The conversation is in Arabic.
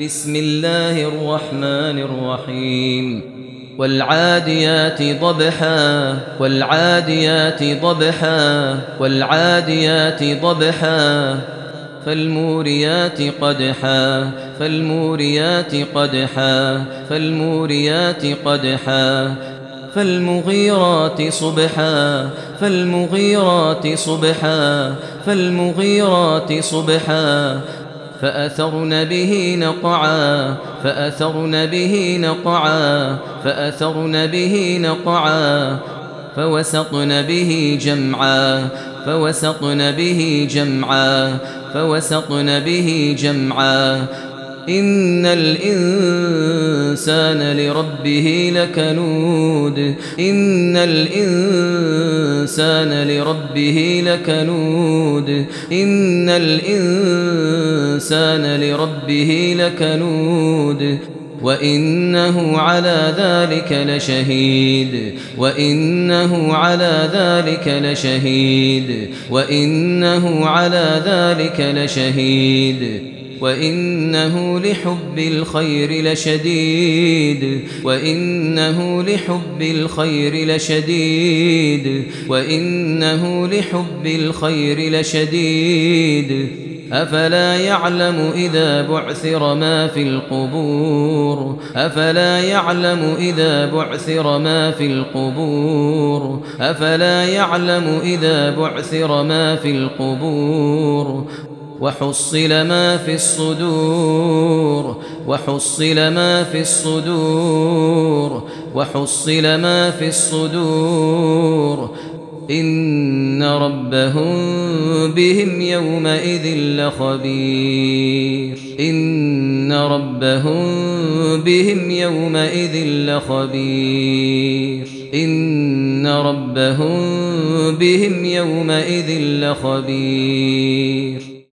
بسم الله الرحمن الرحيم والعاديات ضبحا والعاديات ضبحا والعاديات ضبحا فالموريات قدحا فالموريات قدحا فالموريات قدحا فالمغيرات صبحا فالمغيرات صبحا فالمغيرات صبحا فأثرن به نقعا فأثرن به نقعا فأثرن به نقعا فوسطن به جمعا فوسطن به جمعا فوسطن به جمعا. إن الإنسان لربه لكنود إن الإنسان لربه لكنود إن الإنسان لربه لكنود وإنه على ذلك لشهيد وإنه على ذلك لشهيد وإنه على ذلك لشهيد وإنه لحب الخير لشديد وإنه لحب الخير لشديد وإنه لحب الخير لشديد. أفلا يعلم إذا بعثر ما في القبور؟ أفلا يعلم إذا بعثر ما في القبور؟ أفلا يعلم إذا بعثر ما في القبور؟ وحصل ما في الصدور وحصل ما في الصدور وحصل ما في الصدور. إن ربهم بهم يومئذ لخبير. إن ربهم بهم يومئذ لخبير. إن ربهم بهم يومئذ لخبير.